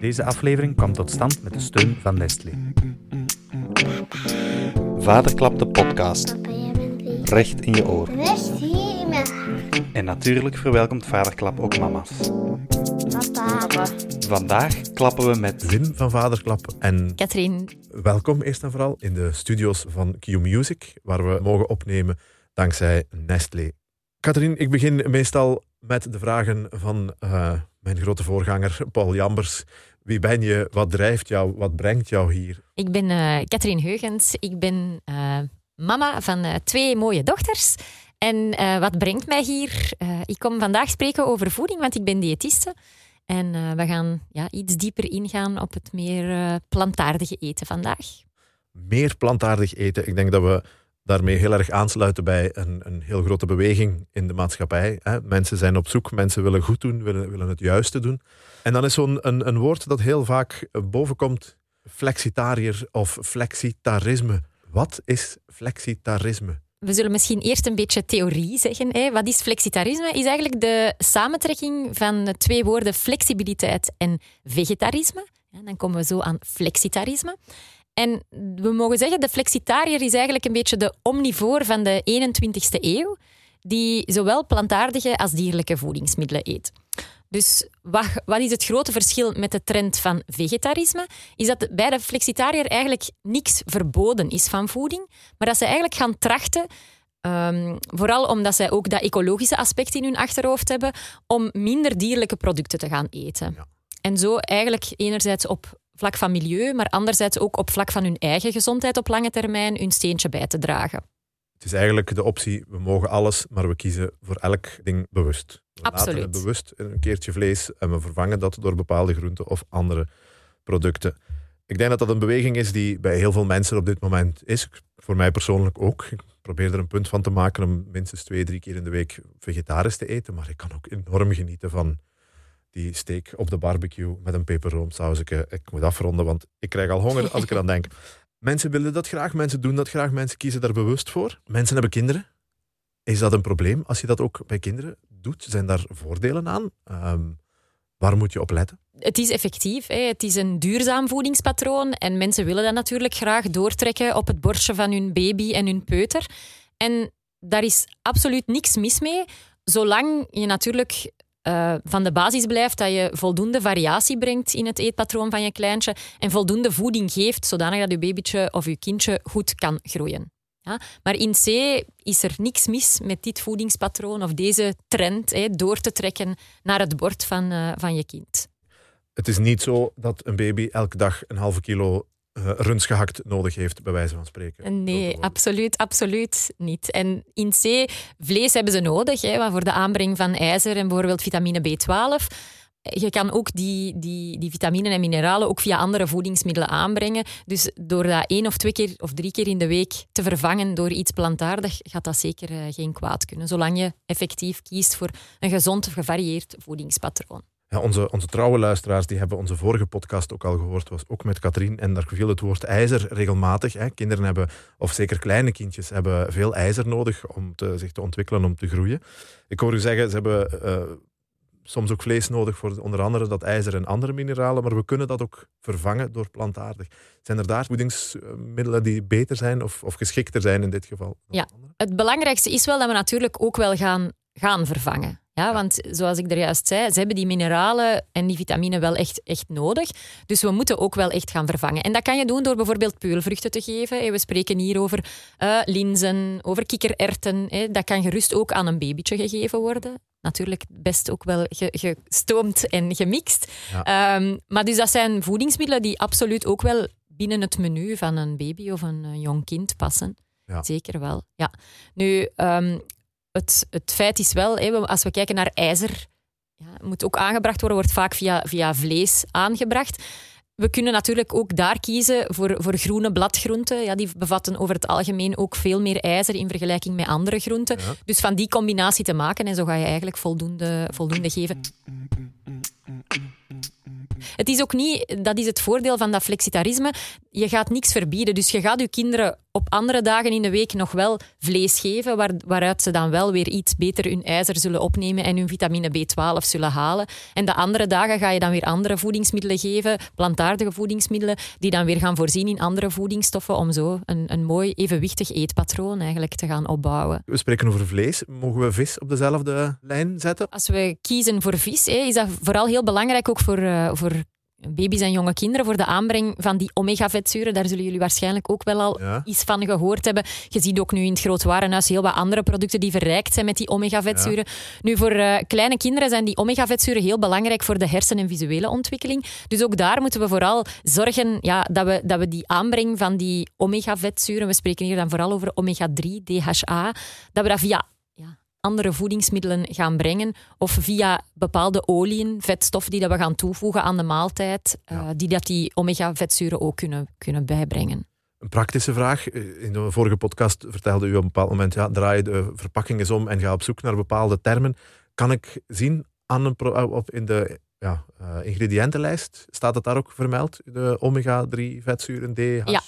Deze aflevering kwam tot stand met de steun van Nestlé. Vaderklap de podcast. Recht in je oor. Rust hier in mijn hart, En natuurlijk verwelkomt Vaderklap ook mama's. papa. Vandaag klappen we met Wim van Vaderklap en Katrien, welkom eerst en vooral in de studio's van Q Music, waar we mogen opnemen dankzij Nestlé. Katrien, ik begin meestal met de vragen van eh, mijn grote voorganger Paul Jambers. Wie ben je? Wat drijft jou? Wat brengt jou hier? ik ben eh Katrien Heugens. Ik ben eh, mama van eh, twee mooie dochters. En eh, wat brengt mij hier? Eh, ik kom vandaag spreken over voeding, want ik ben diëtiste. En eh, we gaan ja, iets dieper ingaan op het meer eh, plantaardige eten vandaag. Meer plantaardig eten. Ik denk dat we daarmee heel erg aansluiten bij een, een heel grote beweging in de maatschappij. Hè. Mensen zijn op zoek, mensen willen goed doen, willen, willen het juiste doen. En dan is zo'n een, een woord dat heel vaak bovenkomt, flexitariër of flexitarisme. Wat is flexitarisme? We zullen misschien eerst een beetje theorie zeggen. Wat is flexitarisme? Is eigenlijk de samentrekking van twee woorden flexibiliteit en vegetarisme. Dan komen we zo aan flexitarisme. En we mogen zeggen, de flexitariër is eigenlijk een beetje de omnivoor van de 21ste eeuw, die zowel plantaardige als dierlijke voedingsmiddelen eet. Dus wat, wat is het grote verschil met de trend van vegetarisme? Is dat bij de flexitariër eigenlijk niks verboden is van voeding, maar dat ze eigenlijk gaan trachten, ehm, vooral omdat zij ook dat ecologische aspect in hun achterhoofd hebben, om minder dierlijke producten te gaan eten. Ja. En zo eigenlijk enerzijds op vlak van milieu, maar anderzijds ook op vlak van hun eigen gezondheid op lange termijn hun steentje bij te dragen. Het is eigenlijk de optie, we mogen alles, maar we kiezen voor elk ding bewust. We Absoluut. laten het bewust een keertje vlees en we vervangen dat door bepaalde groenten of andere producten. Ik denk dat dat een beweging is die bij heel veel mensen op dit moment is. Voor mij persoonlijk ook. Ik probeer er een punt van te maken om minstens twee, drie keer in de week vegetarisch te eten. Maar ik kan ook enorm genieten van die steak op de barbecue met een peperroomsausje. Ik moet afronden, want ik krijg al honger als ik eraan denk. Mensen willen dat graag, mensen doen dat graag, mensen kiezen daar bewust voor. Mensen hebben kinderen. Is dat een probleem als je dat ook bij kinderen doet? Zijn daar voordelen aan? Ehm, waar moet je op letten? Het is effectief. Hè. Het is een duurzaam voedingspatroon. En mensen willen dat natuurlijk graag doortrekken op het bordje van hun baby en hun peuter. En daar is absoluut niks mis mee, zolang je natuurlijk eh, van de basis blijft dat je voldoende variatie brengt in het eetpatroon van je kleintje en voldoende voeding geeft, zodanig dat je babytje of je kindje goed kan groeien. Ja? Maar in C is er niks mis met dit voedingspatroon of deze trend hè, door te trekken naar het bord van, eh, van je kind. Het is niet zo dat een baby elke dag een halve kilo eh runs gehakt nodig heeft, bij wijze van spreken. Nee, absoluut, absoluut niet. En in C, vlees hebben ze nodig hè, voor de aanbreng van ijzer en bijvoorbeeld vitamine B12. Je kan ook die, die, die vitaminen en mineralen ook via andere voedingsmiddelen aanbrengen. Dus door dat één of twee keer of drie keer in de week te vervangen door iets plantaardig, gaat dat zeker eh, geen kwaad kunnen. Zolang je effectief kiest voor een gezond, gevarieerd voedingspatroon. Ja, onze, onze trouwe luisteraars die hebben onze vorige podcast ook al gehoord, was ook met Katrien. En daar viel het woord ijzer regelmatig. Hè. Kinderen hebben, of zeker kleine kindjes, hebben veel ijzer nodig om te, zich te ontwikkelen, om te groeien. Ik hoor u zeggen, ze hebben eh, soms ook vlees nodig voor onder andere dat ijzer en andere mineralen, maar we kunnen dat ook vervangen door plantaardig. Zijn er daar voedingsmiddelen die beter zijn of, of geschikter zijn in dit geval? Ja. Het belangrijkste is wel dat we natuurlijk ook wel gaan, gaan vervangen. Ja, want zoals ik er juist zei, ze hebben die mineralen en die vitamine wel echt, echt nodig. Dus we moeten ook wel echt gaan vervangen. En dat kan je doen door bijvoorbeeld peulvruchten te geven. We spreken hier over eh, linzen, over kikkererwten. Dat kan gerust ook aan een babytje gegeven worden. Natuurlijk best ook wel ge- gestoomd en gemixt. Ja. Ehm, maar dus dat zijn voedingsmiddelen die absoluut ook wel binnen het menu van een baby of een jong kind passen. Ja. Zeker wel. Ja. Nu, ehm, het, het feit is wel, als we kijken naar ijzer, ja, moet ook aangebracht worden, wordt vaak via, via vlees aangebracht. We kunnen natuurlijk ook daar kiezen voor, voor groene bladgroenten. Ja, die bevatten over het algemeen ook veel meer ijzer in vergelijking met andere groenten. Ja. Dus van die combinatie te maken en zo ga je eigenlijk voldoende, voldoende geven. Het is ook niet, dat is het voordeel van dat flexitarisme. Je gaat niks verbieden. Dus je gaat je kinderen op andere dagen in de week nog wel vlees geven, waar, waaruit ze dan wel weer iets beter hun ijzer zullen opnemen en hun vitamine B12 zullen halen. En de andere dagen ga je dan weer andere voedingsmiddelen geven, plantaardige voedingsmiddelen, die dan weer gaan voorzien in andere voedingsstoffen om zo een, een mooi evenwichtig eetpatroon eigenlijk te gaan opbouwen. We spreken over vlees. Mogen we vis op dezelfde lijn zetten? Als we kiezen voor vis, is dat vooral heel belangrijk ook voor, uh, voor baby's en jonge kinderen voor de aanbreng van die omega-vetzuren. Daar zullen jullie waarschijnlijk ook wel al Ja. iets van gehoord hebben. Je ziet ook nu in het grootwarenhuis heel wat andere producten die verrijkt zijn met die omega-vetzuren. Nu, voor eh, kleine kinderen zijn die omega-vetzuren heel belangrijk voor de hersen- en visuele ontwikkeling. Dus ook daar moeten we vooral zorgen ja, dat, we, dat we die aanbreng van die omega-vetzuren, we spreken hier dan vooral over omega-3, DHA, dat we dat via andere voedingsmiddelen gaan brengen of via bepaalde oliën, vetstoffen die dat we gaan toevoegen aan de maaltijd, eh, die dat die omega-vetzuren ook kunnen, kunnen bijbrengen. Een praktische vraag. In de vorige podcast vertelde u op een bepaald moment, ja, draai de verpakking eens om en ga op zoek naar bepaalde termen. Kan ik zien aan een pro- op, in de ja, eh, ingrediëntenlijst, staat het daar ook vermeld? De omega-3 vetzuren, DH? Ja.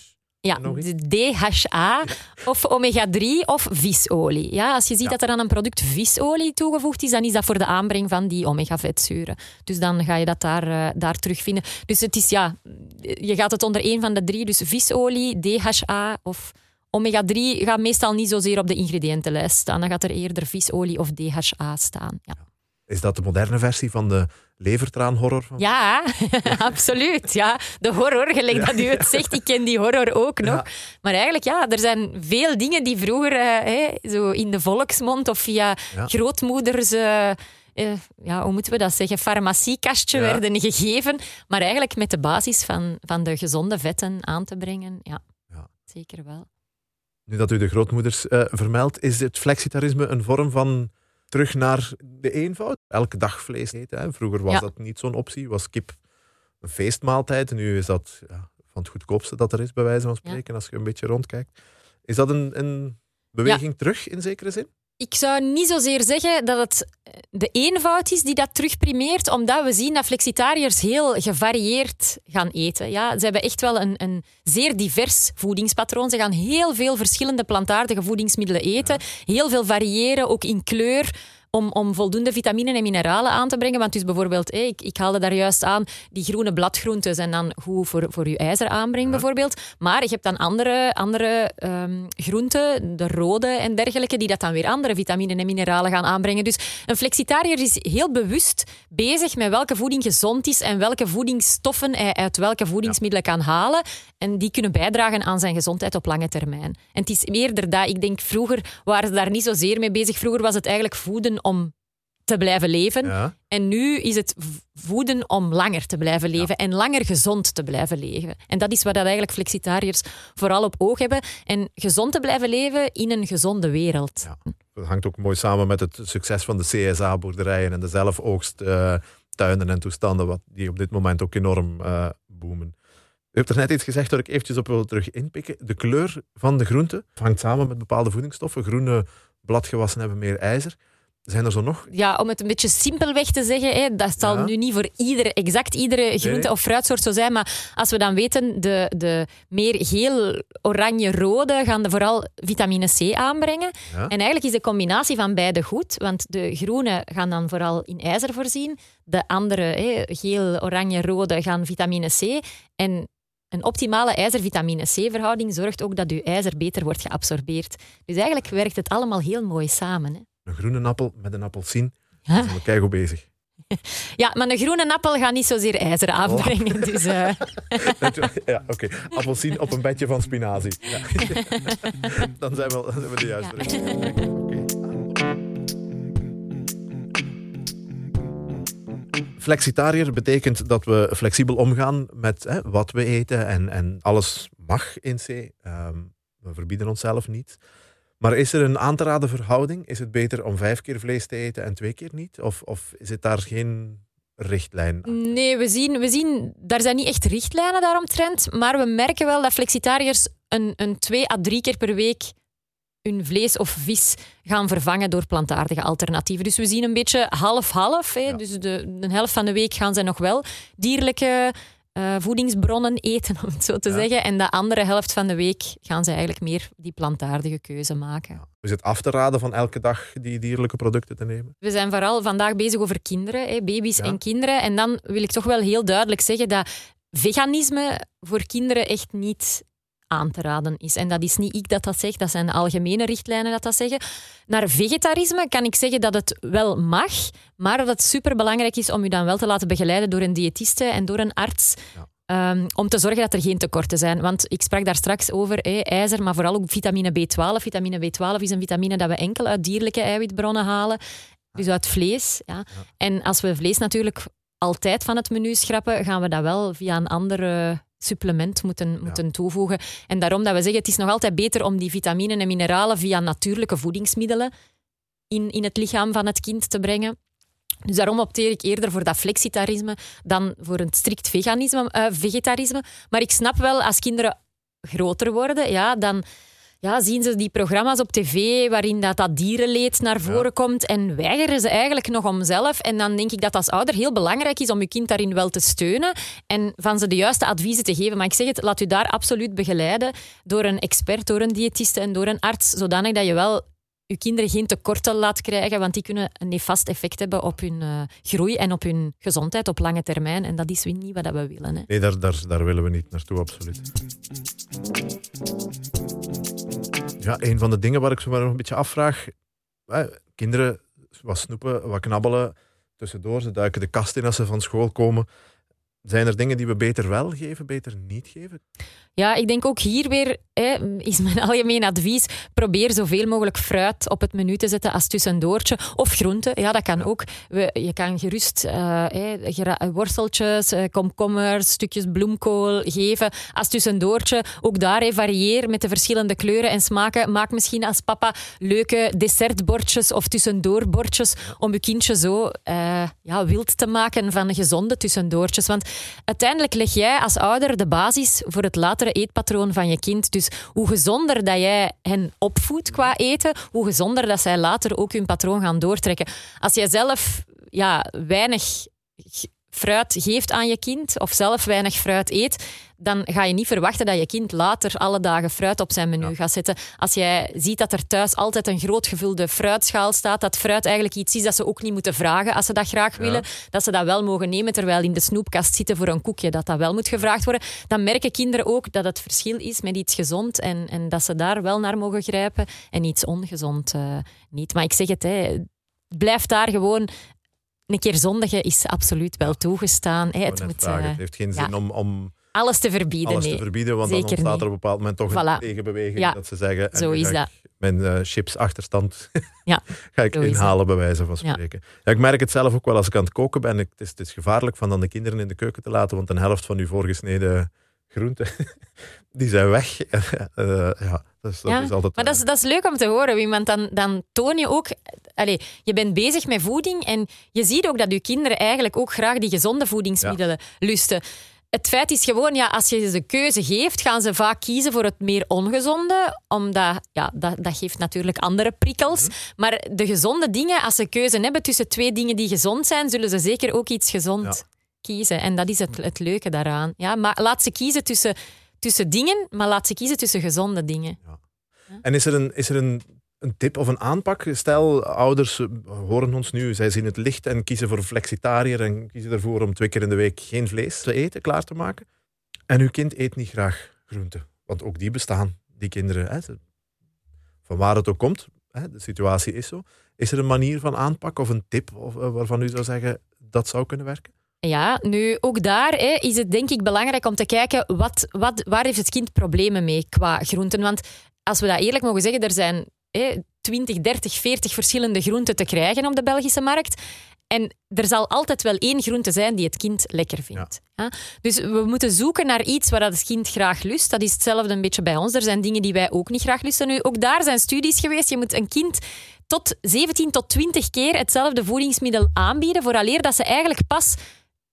Ja, de DHA of omega-3 of visolie. Ja, als je ziet Ja. dat er aan een product visolie toegevoegd is, dan is dat voor de aanbreng van die omega-vetzuren. Dus dan ga je dat daar, eh, daar terugvinden. Dus het is ja, je gaat het onder één van de drie. Dus visolie, DHA of omega-3 gaat meestal niet zozeer op de ingrediëntenlijst staan. Dan gaat er eerder visolie of DHA staan. Ja. Is dat de moderne versie van de levertraanhorror? Van... Ja, absoluut. Ja. De horror, gelijk dat u het zegt. Ik ken die horror ook nog. Ja. Maar eigenlijk, ja, er zijn veel dingen die vroeger eh, hè, zo in de volksmond of via grootmoeders... eh, eh, ja, hoe moeten we dat zeggen? Farmaciekastje werden gegeven. Maar eigenlijk met de basis van, van de gezonde vetten aan te brengen. Ja, Ja. zeker wel. Nu dat u de grootmoeders eh, vermeldt, is het flexitarisme een vorm van terug naar de eenvoud? Elke dag vlees eten. Hè? Vroeger was Ja. dat niet zo'n optie. Was kip een feestmaaltijd. En nu is dat ja, van het goedkoopste dat er is, bij wijze van spreken, als je een beetje rondkijkt. Is dat een, een beweging terug in zekere zin? Ik zou niet zozeer zeggen dat het eh, de eenvoud is die dat terugprimeert, omdat we zien dat flexitariërs heel gevarieerd gaan eten. Ja, ze hebben echt wel een, een zeer divers voedingspatroon. Ze gaan heel veel verschillende plantaardige voedingsmiddelen eten, heel veel variëren, ook in kleur. Om, om voldoende vitaminen en mineralen aan te brengen. Want dus bijvoorbeeld, ik, ik haalde daar juist aan, die groene bladgroenten zijn dan goed voor, voor je ijzeraanbreng bijvoorbeeld. Maar je hebt dan andere, andere ehm, groenten, de rode en dergelijke, die dat dan weer andere vitaminen en mineralen gaan aanbrengen. Dus een flexitariër is heel bewust bezig met welke voeding gezond is en welke voedingsstoffen hij uit welke voedingsmiddelen kan halen. En die kunnen bijdragen aan zijn gezondheid op lange termijn. En het is eerder dat, ik denk vroeger waren ze daar niet zozeer mee bezig. Vroeger was het eigenlijk voeden om te blijven leven. Ja. En nu is het voeden om langer te blijven leven en langer gezond te blijven leven. En dat is wat dat eigenlijk flexitariërs vooral op oog hebben. En gezond te blijven leven in een gezonde wereld. Ja. Dat hangt ook mooi samen met het succes van de CSA-boerderijen en de zelfoogsttuinen en toestanden, wat die op dit moment ook enorm eh, boomen. U hebt er net iets gezegd waar ik eventjes op wil terug inpikken. De kleur van de groente hangt samen met bepaalde voedingsstoffen. Groene bladgewassen hebben meer ijzer. Zijn er zo nog? Ja, om het een beetje simpelweg te zeggen, hè, dat zal Ja. nu niet voor iedere, exact iedere groente Nee. of fruitsoort zo zijn, maar als we dan weten, de, de meer geel, oranje, rode gaan de vooral vitamine C aanbrengen. Ja. En eigenlijk is de combinatie van beide goed, want de groene gaan dan vooral in ijzer voorzien, de andere, hè, geel, oranje, rode, gaan vitamine C. En een optimale ijzer-vitamine C-verhouding zorgt ook dat uw ijzer beter wordt geabsorbeerd. Dus eigenlijk werkt het allemaal heel mooi samen. Hè. Een groene appel met een appelsien. Ja. Dan zijn we keigoed bezig. Ja, maar een groene appel gaat niet zozeer ijzer aanbrengen. Dus, eh, ja, oké. Appelsien op een bedje van spinazie. Ja. Dan zijn we, dan zijn we de juiste Ja. Flexitariër betekent dat we flexibel omgaan met hè, wat we eten en, en alles mag in C. Ehm, we verbieden onszelf niet. Maar is er een aan te raden verhouding? Is het beter om vijf keer vlees te eten en twee keer niet? Of, of zit daar geen richtlijn aan? nee, we zien, we zien, daar zijn niet echt richtlijnen daaromtrent, maar we merken wel dat flexitariërs een, een twee à drie keer per week hun vlees of vis gaan vervangen door plantaardige alternatieven. Dus we zien een beetje half-half. Ja. Dus de, de helft van de week gaan zij nog wel dierlijke eh, voedingsbronnen eten, om het zo te Ja. zeggen. En de andere helft van de week gaan ze eigenlijk meer die plantaardige keuze maken. Is het af te raden van elke dag die dierlijke producten te nemen? We zijn vooral vandaag bezig over kinderen, hè, baby's Ja. en kinderen. En dan wil ik toch wel heel duidelijk zeggen dat veganisme voor kinderen echt niet aan te raden is. En dat is niet ik dat dat zeg, dat zijn de algemene richtlijnen dat dat zeggen. Naar vegetarisme kan ik zeggen dat het wel mag, maar dat het superbelangrijk is om je dan wel te laten begeleiden door een diëtiste en door een arts. Ja. Ehm, om te zorgen dat er geen tekorten zijn. Want ik sprak daar straks over ijzer, maar vooral ook vitamine B12. Vitamine B12 is een vitamine dat we enkel uit dierlijke eiwitbronnen halen. Dus uit vlees. Ja. En als we vlees natuurlijk altijd van het menu schrappen, gaan we dat wel via een andere supplement moeten, moeten toevoegen. En daarom dat we zeggen, het is nog altijd beter om die vitaminen en mineralen via natuurlijke voedingsmiddelen in, in het lichaam van het kind te brengen. Dus daarom opteer ik eerder voor dat flexitarisme dan voor een strikt veganisme, eh, vegetarisme. Maar ik snap wel, als kinderen groter worden, ja, dan ja, zien ze die programma's op tv waarin dat, dat dierenleed naar voren komt en weigeren ze eigenlijk nog om zelf. En dan denk ik dat als ouder heel belangrijk is om je kind daarin wel te steunen en van ze de juiste adviezen te geven. Maar ik zeg het, laat u daar absoluut begeleiden door een expert, door een diëtiste en door een arts, zodanig dat je wel je kinderen geen tekorten laat krijgen, want die kunnen een nefast effect hebben op hun eh, groei en op hun gezondheid op lange termijn. En dat is niet wat we willen. Hè. Nee, daar, daar, daar willen we niet naartoe, absoluut. Ja, een van de dingen waar ik zo maar nog een beetje afvraag. kinderen wat snoepen, wat knabbelen. Tussendoor, ze duiken de kast in als ze van school komen. Zijn er dingen die we beter wel geven, beter niet geven? Ja, ik denk ook hier weer hè, is mijn algemeen advies: probeer zoveel mogelijk fruit op het menu te zetten als tussendoortje. Of groenten, ja, dat kan ook. We, je kan gerust eh, hè, gera- worsteltjes, eh, komkommers, stukjes bloemkool geven als tussendoortje. Ook daar hè, varieer met de verschillende kleuren en smaken. Maak misschien als papa leuke dessertbordjes of tussendoorbordjes om je kindje zo eh, ja, wild te maken van gezonde tussendoortjes. Want uiteindelijk leg jij als ouder de basis voor het eetpatroon van je kind. Dus hoe gezonder dat jij hen opvoedt qua eten, hoe gezonder dat zij later ook hun patroon gaan doortrekken. Als jij zelf ja, weinig fruit geeft aan je kind of zelf weinig fruit eet, dan ga je niet verwachten dat je kind later alle dagen fruit op zijn menu gaat zetten. Als jij ziet dat er thuis altijd een groot gevulde fruitschaal staat, dat fruit eigenlijk iets is dat ze ook niet moeten vragen als ze dat graag willen, dat ze dat wel mogen nemen terwijl in de snoepkast zitten voor een koekje, dat dat wel moet gevraagd worden, dan merken kinderen ook dat het verschil is met iets gezond en, en dat ze daar wel naar mogen grijpen en iets ongezond eh, niet. Maar ik zeg het, hè, blijf daar gewoon een keer zondigen is absoluut wel toegestaan. Hè. Het moet eh, Het heeft geen ja. zin om, om alles te verbieden. alles nee. te verbieden, want dan ontstaat er op een bepaald moment toch een tegenbeweging. Ja. Dat ze zeggen, en Zo is dat. mijn eh, chips achterstand Ja, ga ik zo inhalen, bij wijze van spreken. Ja. ik merk het zelf ook wel als ik aan het koken ben. Ik, het, is, het is gevaarlijk van dan de kinderen in de keuken te laten, want een helft van uw voorgesneden groenten, die zijn weg. Eh, ja, dat is, dat is altijd... Maar dat is, dat is leuk om te horen, Wim, want dan, dan toon je ook... Je bent bezig met voeding en je ziet ook dat je kinderen eigenlijk ook graag die gezonde voedingsmiddelen lusten. Het feit is gewoon, ja, als je ze de keuze geeft, gaan ze vaak kiezen voor het meer ongezonde, omdat ja, dat, dat geeft natuurlijk andere prikkels. Maar de gezonde dingen, als ze keuze hebben tussen twee dingen die gezond zijn, zullen ze zeker ook iets gezond Ja. kiezen. En dat is het, het leuke daaraan. Ja, maar laat ze kiezen tussen, tussen dingen, maar laat ze kiezen tussen gezonde dingen. En is er, een, is er een, een tip of een aanpak? Stel, ouders horen ons nu, zij zien het licht en kiezen voor flexitariër en kiezen ervoor om twee keer in de week geen vlees te eten, klaar te maken. En uw kind eet niet graag groenten. Want ook die bestaan, die kinderen. Hè, van waar het ook komt, hè, de situatie is zo. Is er een manier van aanpak of een tip of, eh, waarvan u zou zeggen dat zou kunnen werken? Ja, nu ook daar hè, is het denk ik belangrijk om te kijken wat, wat, waar heeft het kind problemen mee qua groenten. Want als we dat eerlijk mogen zeggen, er zijn hè, 20, 30, 40 verschillende groenten te krijgen op de Belgische markt. En er zal altijd wel één groente zijn die het kind lekker vindt. Ja. Dus we moeten zoeken naar iets waar dat het kind graag lust. Dat is hetzelfde een beetje bij ons. Er zijn dingen die wij ook niet graag lusten. Nu, ook daar zijn studies geweest. Je moet een kind tot 17 tot 20 keer hetzelfde voedingsmiddel aanbieden, vooraleer dat ze eigenlijk pas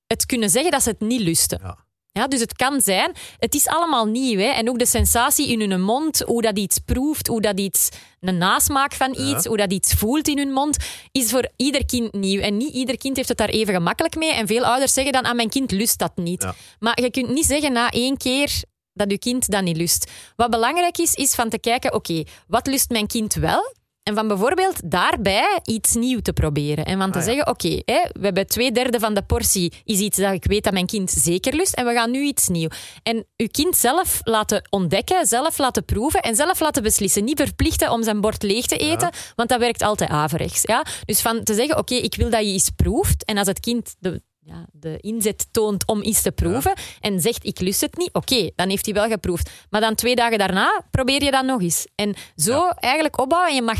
het kunnen zeggen dat ze het niet lusten. Ja. Ja, dus het kan zijn. Het is allemaal nieuw. Hè? En ook de sensatie in hun mond, hoe dat iets proeft, hoe dat iets een nasmaak van iets, hoe dat iets voelt in hun mond, is voor ieder kind nieuw. En niet ieder kind heeft het daar even gemakkelijk mee. En veel ouders zeggen dan, aan mijn kind lust dat niet. Ja. Maar je kunt niet zeggen na één keer dat je kind dat niet lust. Wat belangrijk is, is van te kijken, oké, wat lust mijn kind wel? En van bijvoorbeeld daarbij iets nieuw te proberen. En van te Ah, ja. zeggen, oké, hè, we hebben twee derde van de portie is iets dat ik weet dat mijn kind zeker lust. En we gaan nu iets nieuw. En uw kind zelf laten ontdekken, zelf laten proeven en zelf laten beslissen. Niet verplichten om zijn bord leeg te eten, want dat werkt altijd averechts. Ja? Dus van te zeggen, oké, ik wil dat je iets proeft. En als het kind de, ja, de inzet toont om iets te proeven en zegt, ik lust het niet, oké, dan heeft hij wel geproefd. Maar dan twee dagen daarna probeer je dat nog eens. En zo eigenlijk opbouwen. En je mag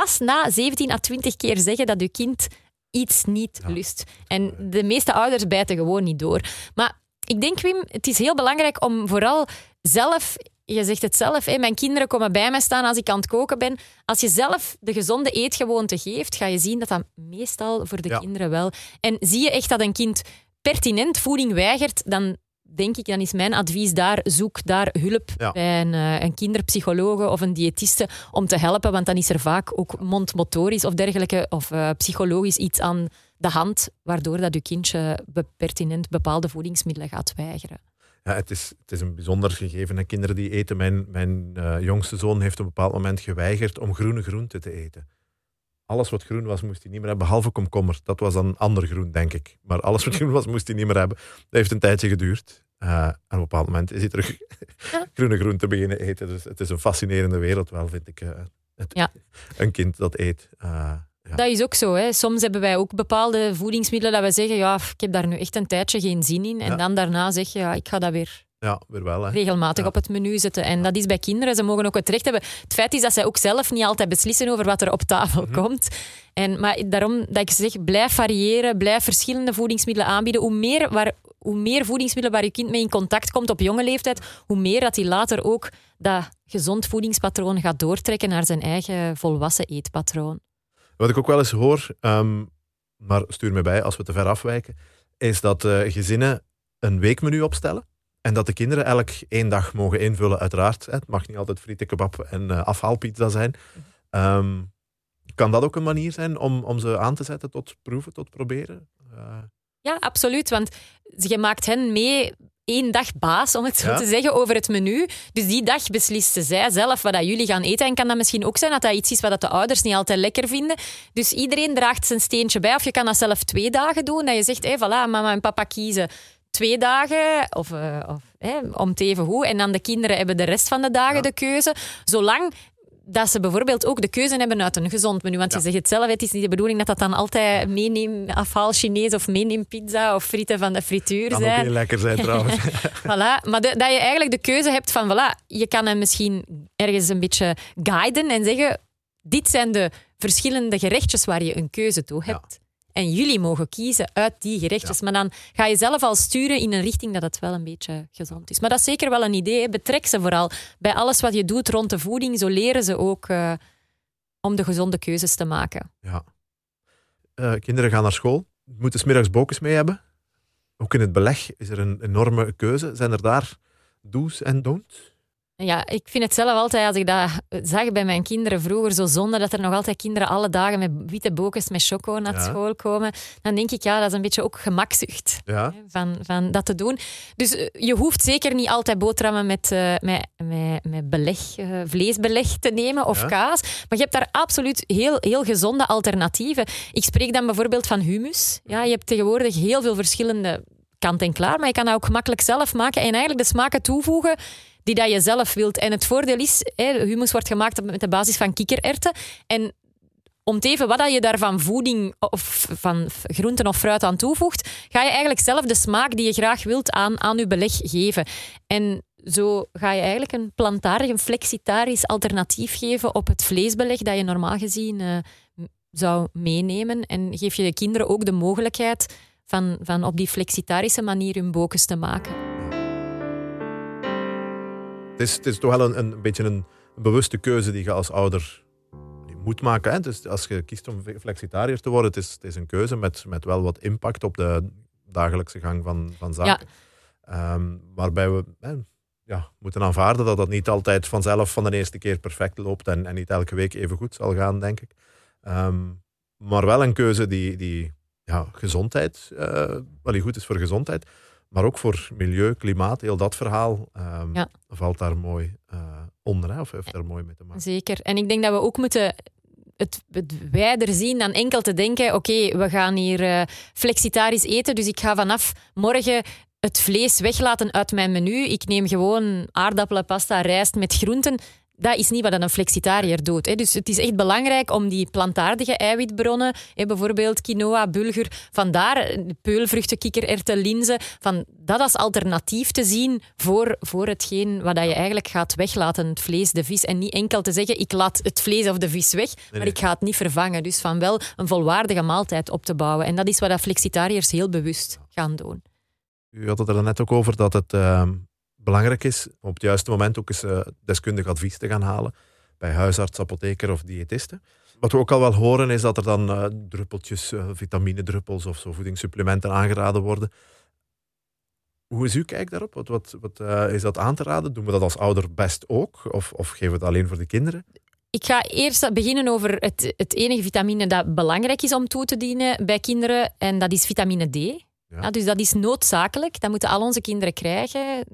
pas na 17 à 20 keer zeggen dat je kind iets niet lust. En de meeste ouders bijten gewoon niet door. Maar ik denk, Wim, het is heel belangrijk om vooral zelf. Je zegt het zelf, hè, mijn kinderen komen bij mij staan als ik aan het koken ben. Als je zelf de gezonde eetgewoonte geeft, ga je zien dat dat meestal voor de Ja. kinderen wel. En zie je echt dat een kind pertinent voeding weigert, dan denk ik, dan is mijn advies daar, zoek daar hulp Ja. bij een, eh, een kinderpsychologe of een diëtiste om te helpen, want dan is er vaak ook mondmotorisch of dergelijke of eh, psychologisch iets aan de hand, waardoor dat je kindje pertinent bepaalde voedingsmiddelen gaat weigeren. Ja, het, is, het is een bijzonder gegeven. hè. Kinderen die eten. Mijn, mijn eh, jongste zoon heeft op een bepaald moment geweigerd om groene groenten te eten. Alles wat groen was, moest hij niet meer hebben, behalve komkommer. Dat was dan ander groen, denk ik. Maar alles wat groen was, moest hij niet meer hebben. Dat heeft een tijdje geduurd. Eh, en op een bepaald moment is hij terug groene groenten beginnen eten. Dus het is een fascinerende wereld wel, vind ik. eh, het, Ja. Een kind dat eet. Eh, ja. Dat is ook zo. Hè. Soms hebben wij ook bepaalde voedingsmiddelen dat we zeggen, ja, ik heb daar nu echt een tijdje geen zin in. En dan daarna zeg je, ja, ik ga dat weer ja, weer wel. Hè. regelmatig Ja. op het menu zetten. En dat is bij kinderen. Ze mogen ook het recht hebben. Het feit is dat zij ook zelf niet altijd beslissen over wat er op tafel Mhm. komt. En, maar daarom dat ik zeg, blijf variëren, blijf verschillende voedingsmiddelen aanbieden. Hoe meer, waar, hoe meer voedingsmiddelen waar je kind mee in contact komt op jonge leeftijd, hoe meer dat hij later ook dat gezond voedingspatroon gaat doortrekken naar zijn eigen volwassen eetpatroon. Wat ik ook wel eens hoor, ehm, maar stuur me bij als we te ver afwijken, is dat eh, gezinnen een weekmenu opstellen. En dat de kinderen elk één dag mogen invullen, uiteraard. Het mag niet altijd frieten, kebab en eh, afhaalpizza zijn. Ehm, kan dat ook een manier zijn om, om ze aan te zetten tot proeven, tot proberen? Eh, Ja, absoluut. Want je maakt hen mee één dag baas, om het zo Ja. te zeggen, over het menu. Dus die dag beslissen zij zelf wat dat jullie gaan eten. En kan dat misschien ook zijn dat dat iets is wat dat de ouders niet altijd lekker vinden. Dus iedereen draagt zijn steentje bij. Of je kan dat zelf twee dagen doen. Dat je zegt, hé, voilà, mama en papa kiezen twee dagen of, eh, of, hè, om het even hoe. En dan de kinderen hebben de rest van de dagen Ja. de keuze. Zolang dat ze bijvoorbeeld ook de keuze hebben uit een gezond menu. Want je zegt het zelf, het is niet de bedoeling dat dat dan altijd meeneem afhaal Chinees of meeneem pizza of frieten van de frituur kan zijn. heel lekker zijn trouwens. Voilà. Maar de- dat je eigenlijk de keuze hebt van, voilà, je kan hem misschien ergens een beetje guiden en zeggen, dit zijn de verschillende gerechtjes waar je een keuze toe hebt. En jullie mogen kiezen uit die gerechtjes. Maar dan ga je zelf al sturen in een richting dat het wel een beetje gezond is. Maar dat is zeker wel een idee. hè. Betrek ze vooral bij alles wat je doet rond de voeding. Zo leren ze ook eh, om de gezonde keuzes te maken. ja. Eh, kinderen gaan naar school, moeten smiddags bokens mee hebben. Ook in het beleg is er een enorme keuze. Zijn er daar do's en don'ts? Ja, ik vind het zelf altijd, als ik dat zag bij mijn kinderen vroeger, zo zonde dat er nog altijd kinderen alle dagen met witte bokens met choco naar Ja. school komen. Dan denk ik, ja, dat is een beetje ook gemakzucht Ja. hè, van, van dat te doen. Dus eh, je hoeft zeker niet altijd boterhammen met, eh, met, met, met beleg, eh, vleesbeleg te nemen of Ja. kaas. Maar je hebt daar absoluut heel, heel gezonde alternatieven. Ik spreek dan bijvoorbeeld van hummus. Ja, je hebt tegenwoordig heel veel verschillende kant en klaar, maar je kan dat ook gemakkelijk zelf maken en eigenlijk de smaken toevoegen die dat je zelf wilt. En het voordeel is, hè, hummus wordt gemaakt met de basis van kikkererwten. En om het even wat dat je daar van voeding of van groenten of fruit aan toevoegt, ga je eigenlijk zelf de smaak die je graag wilt aan, aan je beleg geven. En zo ga je eigenlijk een plantaardig, een flexitarisch alternatief geven op het vleesbeleg dat je normaal gezien eh, zou meenemen. En geef je de kinderen ook de mogelijkheid van, van op die flexitarische manier hun bokens te maken. Het is, het is toch wel een, een beetje een, bewuste keuze die je als ouder moet maken. Hè? Dus als je kiest om flexitariër te worden, het is, het is een keuze met, met wel wat impact op de dagelijkse gang van, van zaken. Ehm, waarbij we eh, ja, moeten aanvaarden dat dat niet altijd vanzelf van de eerste keer perfect loopt en, en niet elke week even goed zal gaan, denk ik. Ehm, maar wel een keuze die, die ja, gezondheid, eh, wel die goed is voor gezondheid, maar ook voor milieu, klimaat, heel dat verhaal ehm, Ja. valt daar mooi eh, onder, hè, of heeft daar mooi mee te maken. Zeker. En ik denk dat we ook moeten het, het wijder zien dan enkel te denken: oké, we gaan hier eh, flexitarisch eten, dus ik ga vanaf morgen het vlees weglaten uit mijn menu. Ik neem gewoon aardappelen, pasta, rijst met groenten. Dat is niet wat een flexitariër doet. Hè. Dus het is echt belangrijk om die plantaardige eiwitbronnen, hè, bijvoorbeeld quinoa, bulgur, vandaar peulvruchten, kikkererwten, linzen, van dat als alternatief te zien voor, voor hetgeen wat dat je eigenlijk gaat weglaten, het vlees, de vis. En niet enkel te zeggen, ik laat het vlees of de vis weg, maar nee. ik ga het niet vervangen. Dus van wel een volwaardige maaltijd op te bouwen. En dat is wat dat flexitariërs heel bewust gaan doen. U had het er net ook over dat het ehm, belangrijk is om op het juiste moment ook eens eh, deskundig advies te gaan halen bij huisarts, apotheker of diëtisten. Wat we ook al wel horen is dat er dan eh, druppeltjes, eh, vitaminedruppels of zo voedingssupplementen aangeraden worden. Hoe is uw kijk daarop? Wat, wat, wat is dat aan te raden? Doen we dat als ouder best ook? Of, of geven we het alleen voor de kinderen? Ik ga eerst beginnen over het, het enige vitamine dat belangrijk is om toe te dienen bij kinderen. En dat is vitamine D. Ja, dus dat is noodzakelijk. Dat moeten al onze kinderen krijgen,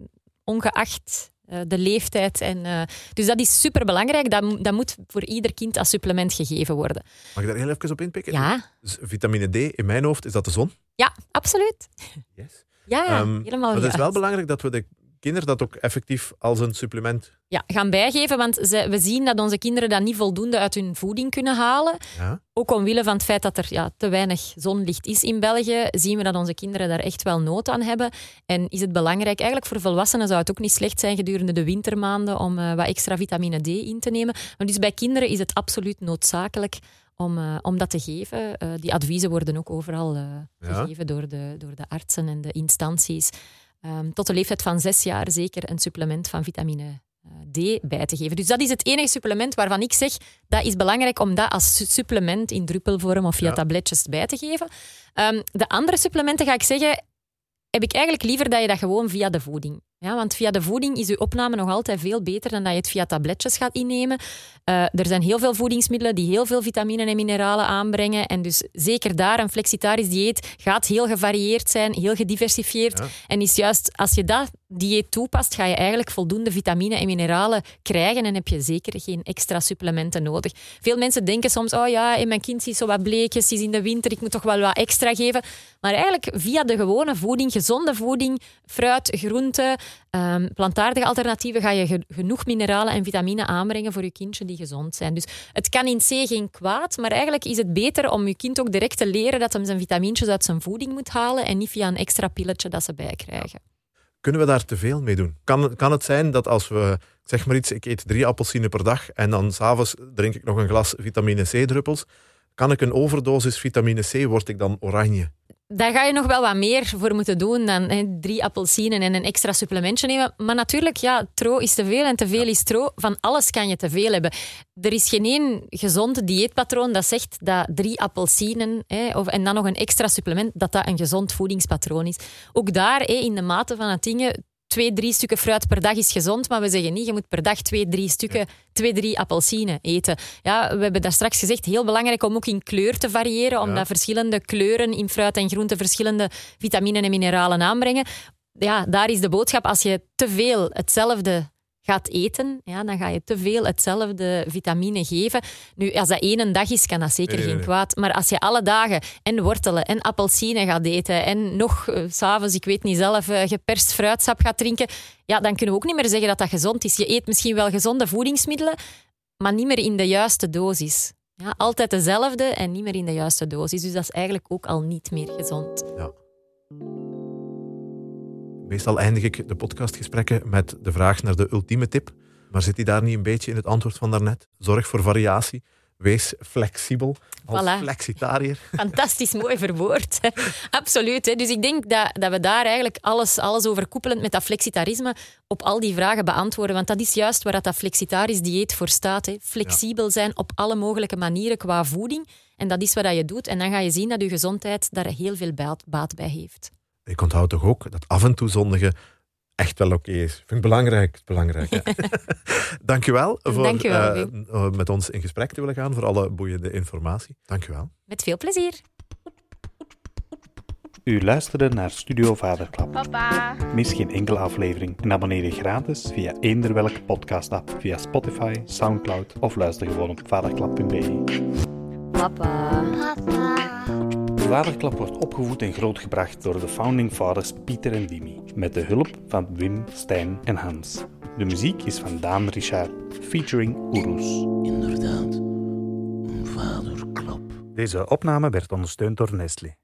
ongeacht eh, de leeftijd. En, eh, dus dat is superbelangrijk. Dat, mo- dat moet voor ieder kind als supplement gegeven worden. Mag ik daar heel even op inpikken? Ja, Dus vitamine D, in mijn hoofd, is dat de zon? ja absoluut. Yes. Ja, ja Ehm, helemaal maar het is wel belangrijk dat we de kinderen dat ook effectief als een supplement... Ja, gaan bijgeven, want ze, we zien dat onze kinderen dat niet voldoende uit hun voeding kunnen halen. Ja, Ook omwille van het feit dat er ja, te weinig zonlicht is in België, zien we dat onze kinderen daar echt wel nood aan hebben. En is het belangrijk, eigenlijk voor volwassenen zou het ook niet slecht zijn gedurende de wintermaanden om eh, wat extra vitamine D in te nemen. Maar dus bij kinderen is het absoluut noodzakelijk om, eh, om dat te geven. Eh, die adviezen worden ook overal Ja. gegeven door de, door de artsen en de instanties. Ehm, tot de leeftijd van zes jaar zeker een supplement van vitamine eh, D bij te geven. Dus dat is het enige supplement waarvan ik zeg dat is belangrijk om dat als su- supplement in druppelvorm of via Ja. tabletjes bij te geven. Ehm, de andere supplementen ga ik zeggen, heb ik eigenlijk liever dat je dat gewoon via de voeding. Ja, want via de voeding is je opname nog altijd veel beter dan dat je het via tabletjes gaat innemen. Eh, er zijn heel veel voedingsmiddelen die heel veel vitamine en mineralen aanbrengen. En dus zeker daar, een flexitarisch dieet gaat heel gevarieerd zijn, heel gediversifieerd. Ja. En is juist als je dat dieet toepast, ga je eigenlijk voldoende vitamine en mineralen krijgen en heb je zeker geen extra supplementen nodig. Veel mensen denken soms, oh ja, mijn kind is zo wat bleekjes, is in de winter, ik moet toch wel wat extra geven. Maar eigenlijk via de gewone voeding, gezonde voeding, fruit, groenten, ehm, plantaardige alternatieven, ga je ge- genoeg mineralen en vitamine aanbrengen voor je kindje die gezond zijn. Dus het kan in C geen kwaad, maar eigenlijk is het beter om je kind ook direct te leren dat hem zijn vitamintjes uit zijn voeding moet halen en niet via een extra pilletje dat ze bijkrijgen. Kunnen we daar te veel mee doen? Kan, kan het zijn dat als we, zeg maar iets, ik eet drie appelsine per dag en dan s'avonds drink ik nog een glas vitamine C-druppels, kan ik een overdosis vitamine C, word ik dan oranje? Daar ga je nog wel wat meer voor moeten doen dan hè, drie appelsinen en een extra supplementje nemen. Maar natuurlijk, ja, tro is te veel en te veel is tro. Van alles kan je te veel hebben. Er is geen één gezond dieetpatroon dat zegt dat drie appelsinen hè, of, en dan nog een extra supplement, dat dat een gezond voedingspatroon is. Ook daar, hè, in de mate van het dingen, twee, drie stukken fruit per dag is gezond, maar we zeggen niet, je moet per dag twee, drie stukken, twee, drie appelsinen eten. Ja, we hebben daar straks gezegd, heel belangrijk om ook in kleur te variëren, omdat Ja. verschillende kleuren in fruit en groenten verschillende vitaminen en mineralen aanbrengen. Ja, daar is de boodschap. Als je te veel hetzelfde gaat eten, ja, dan ga je te veel hetzelfde vitamine geven. Nu, als dat één dag is, kan dat zeker Nee, geen nee. kwaad. Maar als je alle dagen en wortelen en appelsinen gaat eten en nog eh, s s'avonds, ik weet niet zelf, eh, geperst fruitsap gaat drinken, ja, dan kunnen we ook niet meer zeggen dat dat gezond is. Je eet misschien wel gezonde voedingsmiddelen, maar niet meer in de juiste dosis. Ja, altijd dezelfde en niet meer in de juiste dosis. Dus dat is eigenlijk ook al niet meer gezond. Meestal eindig ik de podcastgesprekken met de vraag naar de ultieme tip. Maar zit die daar niet een beetje in het antwoord van daarnet? Zorg voor variatie. Wees flexibel als Voilà. flexitariër. Fantastisch mooi verwoord. Absoluut. Hè. Dus ik denk dat, dat we daar eigenlijk alles, alles overkoepelend met dat flexitarisme op al die vragen beantwoorden. Want dat is juist waar dat, dat flexitarisch dieet voor staat. Hè. Flexibel zijn op alle mogelijke manieren qua voeding. En dat is wat je doet. En dan ga je zien dat je gezondheid daar heel veel baat bij heeft. Ik onthoud toch ook dat af en toe zondigen echt wel oké is. Vind ik belangrijk. belangrijk hè. Dankjewel voor Dankjewel, eh, eh, met ons in gesprek te willen gaan, voor alle boeiende informatie. Dankjewel. Met veel plezier. U luisterde naar Studio Vaderklap. Papa. Mis geen enkele aflevering en abonneer je gratis via eender welke podcast-app via Spotify, Soundcloud of luister gewoon op vaderklap.be. Papa. Papa. Vaderklap wordt opgevoed en grootgebracht door de founding fathers Pieter en Wimmy, met de hulp van Wim, Stijn en Hans. De muziek is van Daan Richard, featuring Oeroes. Inderdaad, een vaderklap. Deze opname werd ondersteund door Nestlé.